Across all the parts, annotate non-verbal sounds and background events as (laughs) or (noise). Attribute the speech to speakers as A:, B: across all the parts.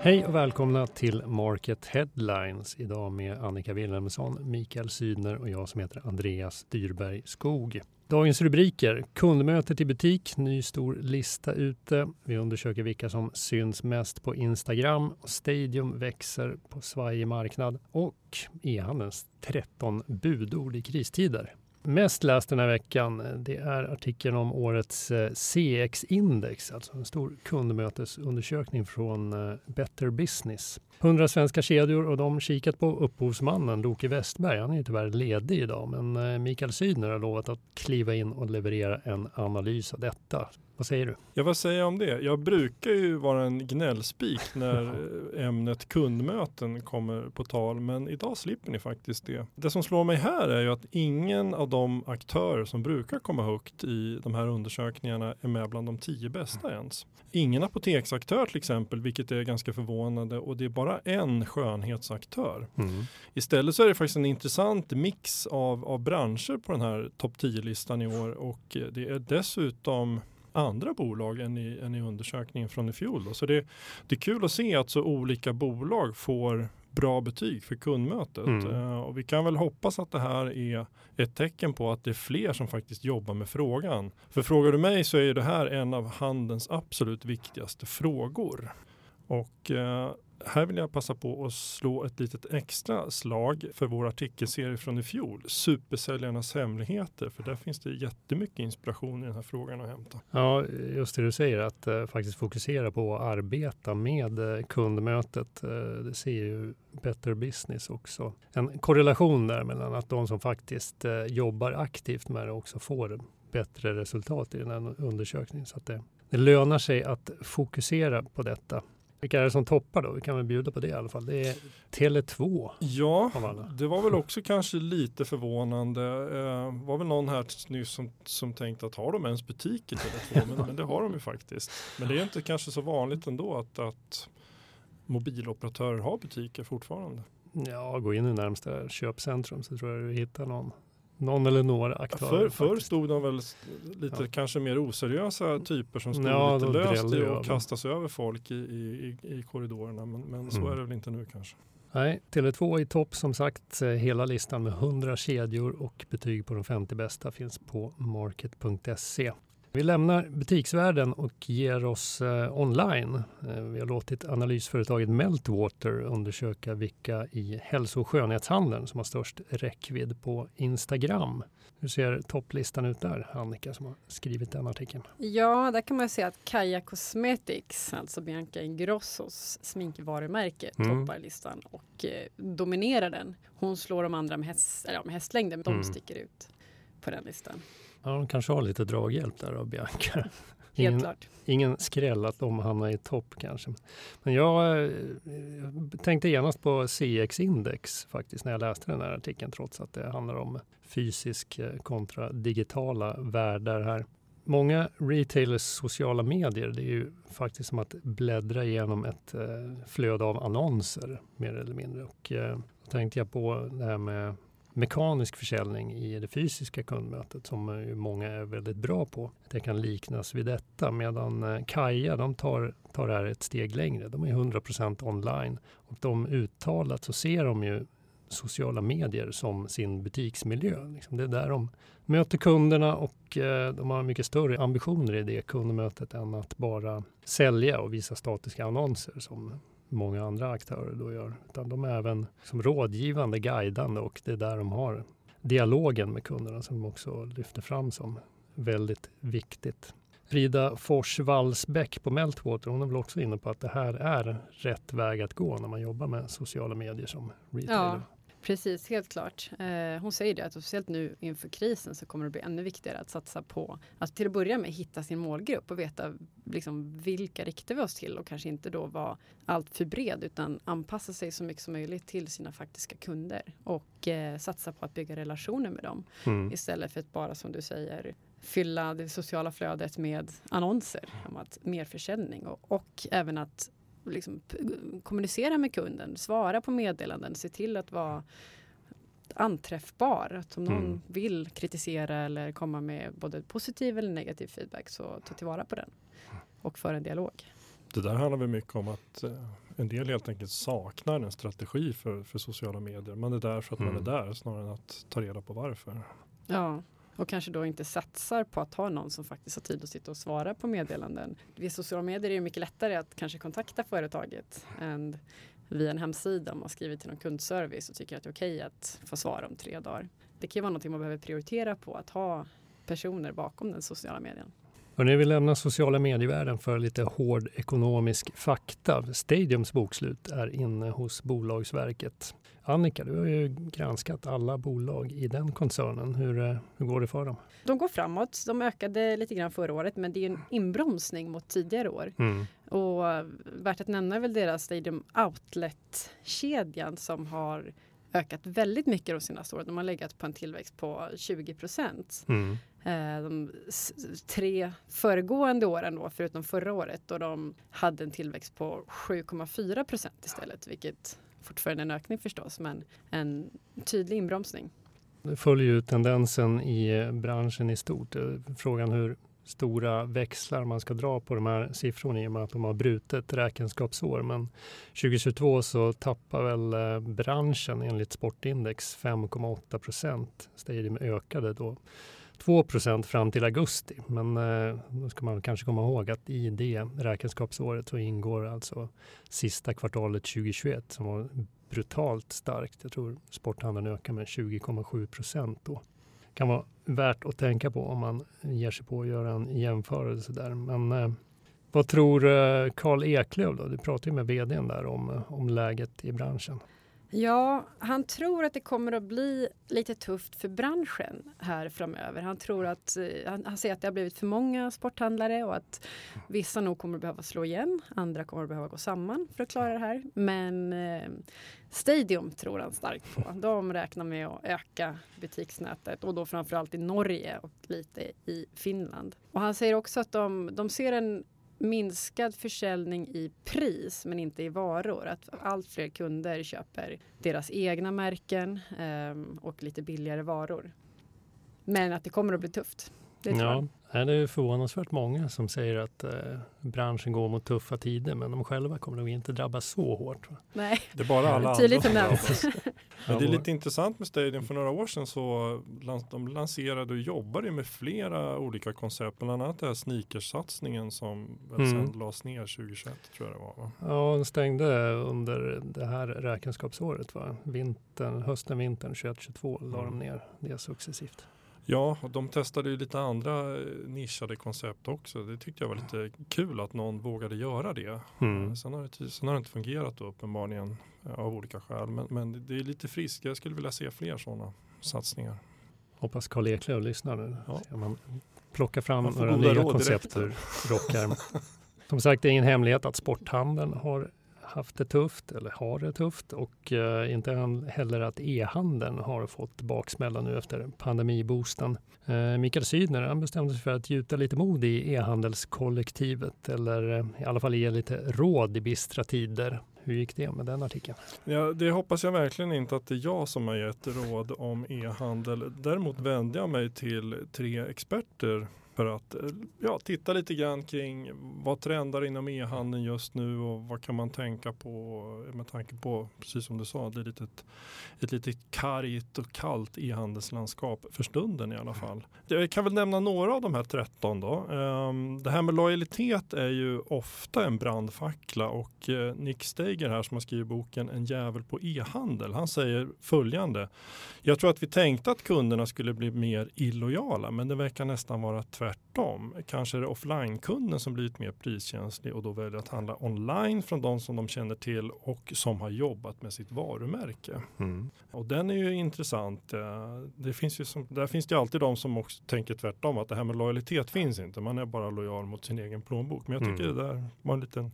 A: Hej och välkomna till Market Headlines. Idag med Annika Wilhelmsson, Mikael Sydner och jag som heter Andreas Dyrberg Skog. Dagens rubriker. Kundmötet i butik, ny stor lista ute. Vi undersöker vilka som syns mest på Instagram. Stadium växer på svajig marknad och e-handelns 13 budord i kristider. Mest läst den här veckan det är artikeln om årets eh, CX-index, alltså en stor kundmötesundersökning från eh, Better Business. 100 svenska kedjor och de kikat på upphovsmannen Loke Westberg. Han är ju tyvärr ledig idag, men eh, Mikael Sydner har lovat att kliva in och leverera en analys av detta. Vad säger du?
B: Ja, vad säger jag om det? Jag brukar ju vara en gnällspik (laughs) när ämnet kundmöten kommer på tal, men idag slipper ni faktiskt det. Det som slår mig här är ju att ingen av de aktörer som brukar komma högt i de här undersökningarna är med bland de tio bästa ens. Ingen apoteksaktör till exempel, vilket är ganska förvånande och det är bara en skönhetsaktör. Mm. Istället så är det faktiskt en intressant mix av, av branscher på den här topp 10-listan i år och det är dessutom andra bolag än i, än i undersökningen från i fjol. Då. Så det, det är kul att se att så olika bolag får bra betyg för kundmötet. Mm. Uh, och vi kan väl hoppas att det här är ett tecken på att det är fler som faktiskt jobbar med frågan. För frågar du mig så är det här en av handelns absolut viktigaste frågor. Och uh, här vill jag passa på att slå ett litet extra slag för vår artikelserie från i fjol, Supersäljarnas hemligheter, för där finns det jättemycket inspiration i den här frågan att hämta.
A: Ja, just det du säger, att eh, faktiskt fokusera på att arbeta med eh, kundmötet. Eh, det ser ju Better Business också. En korrelation där mellan att de som faktiskt eh, jobbar aktivt med det också får bättre resultat i den här undersökningen. Så att det, det lönar sig att fokusera på detta. Vilka är det som toppar då? Vi kan väl bjuda på det i alla fall. Det är Tele2.
B: Ja, det var väl också kanske lite förvånande. Eh, var väl någon här nyss som, som tänkte att har de ens butik i Tele2? (laughs) Men, men det har de ju faktiskt. Men det är inte kanske så vanligt ändå att, att mobiloperatörer har butiker fortfarande.
A: Ja, gå in i närmsta köpcentrum så tror jag du hittar någon någon eller några aktörer.
B: För, förr stod de väl lite ja. kanske mer oseriösa typer som stod ja, lite löst i och kastas över folk i, i, i korridorerna. Men, men så mm. är det väl inte nu kanske.
A: Nej, Tele2 i topp som sagt. Eh, hela listan med 100 kedjor och betyg på de 50 bästa finns på market.se. Vi lämnar butiksvärlden och ger oss eh, online. Eh, vi har låtit analysföretaget Meltwater undersöka vilka i hälso och skönhetshandeln som har störst räckvidd på Instagram. Hur ser topplistan ut där, Annika som har skrivit den artikeln?
C: Ja, där kan man se att Kaja Cosmetics, alltså Bianca Ingrossos sminkvarumärke, mm. toppar listan och eh, dominerar den. Hon slår de andra med, häst, eller, med hästlängden, de mm. sticker ut på den listan.
A: Ja, de kanske har lite draghjälp där av Bianca.
C: Helt (laughs)
A: ingen,
C: klart.
A: Ingen skräll att de hamnar i topp kanske. Men jag eh, tänkte genast på CX-index faktiskt när jag läste den här artikeln trots att det handlar om fysisk eh, kontra digitala världar här. Många retailers sociala medier, det är ju faktiskt som att bläddra igenom ett eh, flöde av annonser mer eller mindre. Och då tänkte jag på det här med mekanisk försäljning i det fysiska kundmötet som eh, många är väldigt bra på. Det kan liknas vid detta medan eh, Kaja de tar, tar det här ett steg längre. De är 100% online och de uttalat så ser de ju sociala medier som sin butiksmiljö. Liksom det är där de möter kunderna och eh, de har mycket större ambitioner i det kundmötet än att bara sälja och visa statiska annonser som många andra aktörer då gör. Utan de är även som rådgivande, guidande och det är där de har dialogen med kunderna som de också lyfter fram som väldigt viktigt. Frida Fors Wallsbäck på Meltwater, hon är väl också inne på att det här är rätt väg att gå när man jobbar med sociala medier som retailer. Ja,
C: Precis, helt klart. Eh, hon säger det att speciellt nu inför krisen så kommer det bli ännu viktigare att satsa på att till att börja med hitta sin målgrupp och veta liksom, vilka riktar vi oss till och kanske inte då vara allt för bred utan anpassa sig så mycket som möjligt till sina faktiska kunder och eh, satsa på att bygga relationer med dem mm. istället för att bara som du säger fylla det sociala flödet med annonser om att mer försäljning och, och även att liksom, kommunicera med kunden, svara på meddelanden, se till att vara anträffbar. Att om någon mm. vill kritisera eller komma med både positiv eller negativ feedback så ta tillvara på den och för en dialog.
B: Det där handlar väl mycket om att eh, en del helt enkelt saknar en strategi för, för sociala medier. Man är där för att mm. man är mm. där snarare än att ta reda på varför.
C: Ja, och kanske då inte satsar på att ha någon som faktiskt har tid att sitta och svara på meddelanden. Via sociala medier är det mycket lättare att kanske kontakta företaget än via en hemsida om man skriver till någon kundservice och tycker att det är okej okay att få svara om tre dagar. Det kan ju vara någonting man behöver prioritera på, att ha personer bakom den sociala medien.
A: Hörrni, vi lämnar sociala medievärlden för lite hård ekonomisk fakta. Stadiums bokslut är inne hos Bolagsverket. Annika, du har ju granskat alla bolag i den koncernen. Hur, eh, hur går det för dem?
C: De går framåt. De ökade lite grann förra året, men det är en inbromsning mot tidigare år. Mm. Och värt att nämna är väl deras Stadium Outlet-kedjan som har ökat väldigt mycket de senaste åren. De har legat på en tillväxt på 20 procent. Mm. Eh, de tre föregående åren då, förutom förra året då de hade en tillväxt på 7,4 procent istället, vilket fortfarande är en ökning förstås, men en tydlig inbromsning.
A: Det följer ju tendensen i branschen i stort. Eh, frågan hur stora växlar man ska dra på de här siffrorna i och med att de har brutet räkenskapsår. Men 2022 så tappar väl eh, branschen enligt Sportindex 5,8 procent. Stadium ökade då 2 procent fram till augusti. Men eh, då ska man kanske komma ihåg att i det räkenskapsåret så ingår alltså sista kvartalet 2021 som var brutalt starkt. Jag tror sporthandeln ökar med 20,7 procent då. Kan vara värt att tänka på om man ger sig på att göra en jämförelse där. Men eh, vad tror eh, Karl Eklöf då? Du pratade ju med vdn där om, eh, om läget i branschen.
C: Ja, han tror att det kommer att bli lite tufft för branschen här framöver. Han tror att eh, han, han ser att det har blivit för många sporthandlare och att vissa nog kommer att behöva slå igen. Andra kommer att behöva gå samman för att klara det här. Men eh, Stadium tror han starkt på. De räknar med att öka butiksnätet och då framförallt i Norge och lite i Finland. Och han säger också att de, de ser en minskad försäljning i pris men inte i varor. Att allt fler kunder köper deras egna märken eh, och lite billigare varor. Men att det kommer att bli tufft.
A: Det ja, det är förvånansvärt många som säger att eh, branschen går mot tuffa tider men de själva kommer nog inte drabbas så hårt.
C: Nej,
B: det är bara alla
C: tydlig tendens. (laughs)
B: Men det är lite intressant med Stadium. För några år sedan så de lanserade och jobbade med flera olika koncept. Bland annat den här sneakersatsningen som väl mm. sen lades ner 2021 tror jag det var. Va?
A: Ja, den stängde under det här räkenskapsåret. Va? Vintern, hösten, vintern 2022 mm. la de ner det successivt.
B: Ja, och de testade ju lite andra eh, nischade koncept också. Det tyckte jag var lite kul att någon vågade göra det. Mm. Sen, har det sen har det inte fungerat då uppenbarligen eh, av olika skäl. Men, men det är lite friskt. Jag skulle vilja se fler sådana satsningar.
A: Hoppas Karl Eklöf lyssnar nu. Ja. man plockar fram några nya koncept ur rockärmen. (laughs) Som sagt, det är ingen hemlighet att sporthandeln har haft det tufft eller har det tufft och eh, inte heller att e-handeln har fått baksmälla nu efter pandemiboosten. Eh, Mikael Sydner han bestämde sig för att gjuta lite mod i e-handelskollektivet eller eh, i alla fall ge lite råd i bistra tider. Hur gick det med den artikeln?
B: Ja, det hoppas jag verkligen inte att det är jag som har gett råd om e-handel. Däremot vände jag mig till tre experter för att eh, ja, titta lite grann kring vad trendar inom e-handeln just nu och vad kan man tänka på med tanke på, precis som du sa, det är lite ett, ett lite kargt och kallt e-handelslandskap för stunden i alla fall. Jag kan väl nämna några av de här 13 då. Ehm, det här med lojalitet är ju ofta en brandfackla och eh, Nick Steiger här som har skrivit boken En jävel på e-handel, han säger följande. Jag tror att vi tänkte att kunderna skulle bli mer illojala men det verkar nästan vara tvärtom trött. Tvärtom. Kanske är det offline-kunden som blivit mer priskänslig och då väljer att handla online från de som de känner till och som har jobbat med sitt varumärke. Mm. Och den är ju intressant. Eh, det finns ju som, där finns det alltid de som också tänker tvärtom att det här med lojalitet finns inte. Man är bara lojal mot sin egen plånbok. Men jag tycker mm. det där var en liten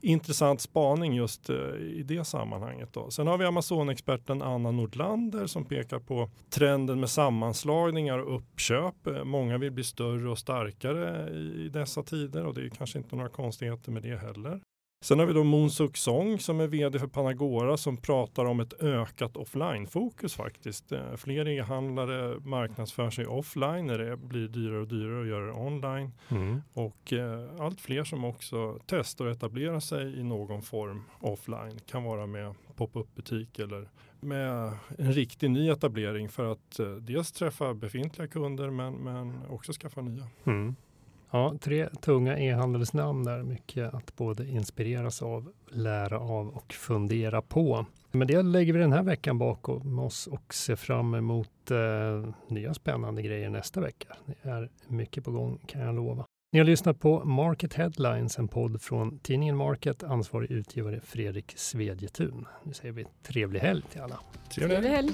B: intressant spaning just eh, i det sammanhanget. Då. Sen har vi Amazon-experten Anna Nordlander som pekar på trenden med sammanslagningar och uppköp. Eh, många vill bli större och starkare Starkare i dessa tider och det är kanske inte några konstigheter med det heller. Sen har vi då Moonsuk Song som är vd för Panagora som pratar om ett ökat offline-fokus faktiskt. Eh, fler e-handlare marknadsför sig offline när det blir dyrare och dyrare att göra det online. Mm. Och eh, allt fler som också testar att etablera sig i någon form offline. Kan vara med pop-up butik eller med en riktig ny etablering för att eh, dels träffa befintliga kunder men, men också skaffa nya. Mm.
A: Ja, tre tunga e-handelsnamn där, mycket att både inspireras av, lära av och fundera på. Men det lägger vi den här veckan bakom oss och ser fram emot eh, nya spännande grejer nästa vecka. Det är mycket på gång kan jag lova. Ni har lyssnat på Market Headlines, en podd från tidningen Market, ansvarig utgivare Fredrik Svedjetun. Nu säger vi trevlig helg till alla.
C: Trevlig helg!